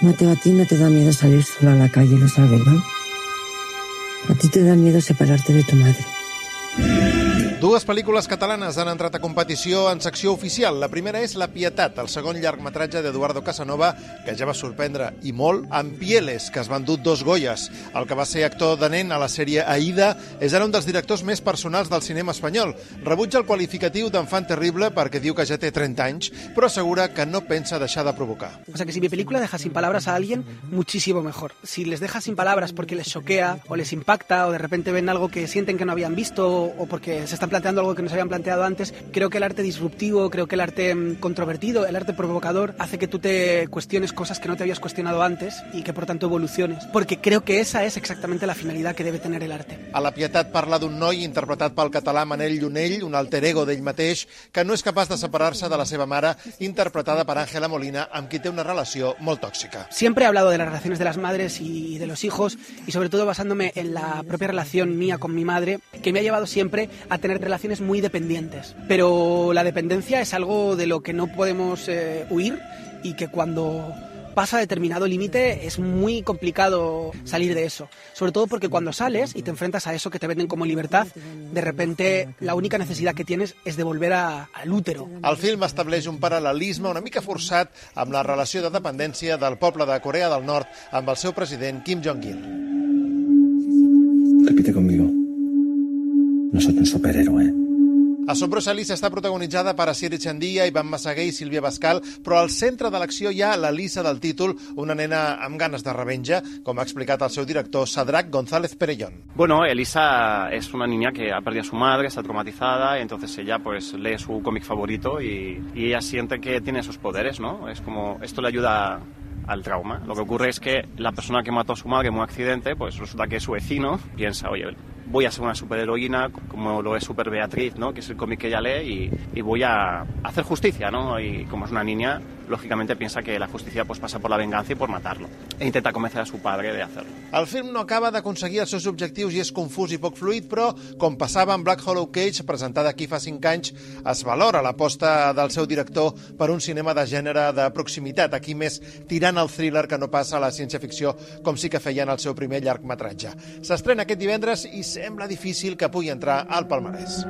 Mateo, a ti no te da miedo salir sola a la calle, lo sabes, ¿no? A ti te da miedo separarte de tu madre. Dues pel·lícules catalanes han entrat a competició en secció oficial. La primera és La Pietat, el segon llargmetratge d'Eduardo Casanova, que ja va sorprendre i molt, amb Pieles, que es van dur dos goies. El que va ser actor de nen a la sèrie Aida és ara un dels directors més personals del cinema espanyol. Rebutja el qualificatiu d'enfant terrible perquè diu que ja té 30 anys, però assegura que no pensa deixar de provocar. O sea que si mi película deja sin palabras a alguien, muchísimo mejor. Si les deja sin palabras porque les choquea o les impacta o de repente ven algo que sienten que no habían visto o porque se están planteando algo que no se habían planteado antes, creo que el arte disruptivo, creo que el arte mm, controvertido, el arte provocador, hace que tú te cuestiones cosas que no te habías cuestionado antes y que por tanto evoluciones. Porque creo que esa es exactamente la finalidad que debe tener el arte. A la Pietat parla d'un noi interpretat pel català Manel Llunell, un alter ego d'ell mateix, que no és capaç de separar-se de la seva mare, interpretada per Àngela Molina, amb qui té una relació molt tòxica. Siempre he hablado de las relaciones de las madres y de los hijos y sobre todo basándome en la propia relación mía con mi madre, que me ha llevado siempre a tener relaciones muy dependientes. Pero la dependencia es algo de lo que no podemos eh, huir y que cuando pasa determinado límite es muy complicado salir de eso. Sobre todo porque cuando sales y te enfrentas a eso que te venden como libertad, de repente la única necesidad que tienes es de volver a- al útero. El film estableix un paral·lelisme una mica forçat amb la relació de dependència del poble de Corea del Nord amb el seu president Kim Jong-il. Repite conmigo. No soy un superhéroe. Assombrosa Alice està protagonitzada per Asiri Chandia, Ivan Massaguer i Sílvia Bascal, però al centre de l'acció hi ha la Lisa del títol, una nena amb ganes de revenja, com ha explicat el seu director Sadrac González Perellón. Bueno, Elisa es una niña que ha perdido a su madre, está traumatizada, y entonces ella pues lee su cómic favorito y, y ella siente que tiene esos poderes, ¿no? Es como, esto le ayuda al trauma. Lo que ocurre es que la persona que mató a su madre en un accidente, pues resulta que su vecino piensa, oye, voy a ser una superheroína como lo es Super Beatriz, ¿no? Que es el cómic que ella lee y, y voy a hacer justicia, ¿no? Y como es una niña, lógicamente piensa que la justicia pues pasa por la venganza y por matarlo. E intenta convencer a su padre de hacerlo. El film no acaba d'aconseguir els seus objectius i és confús i poc fluid, però, com passava amb Black Hollow Cage, presentada aquí fa 5 anys, es valora l'aposta del seu director per un cinema de gènere de proximitat, aquí més tirant al thriller que no passa a la ciència-ficció, com sí que feia en el seu primer llargmetratge. S'estrena aquest divendres i sembla difícil que pugui entrar al palmarès.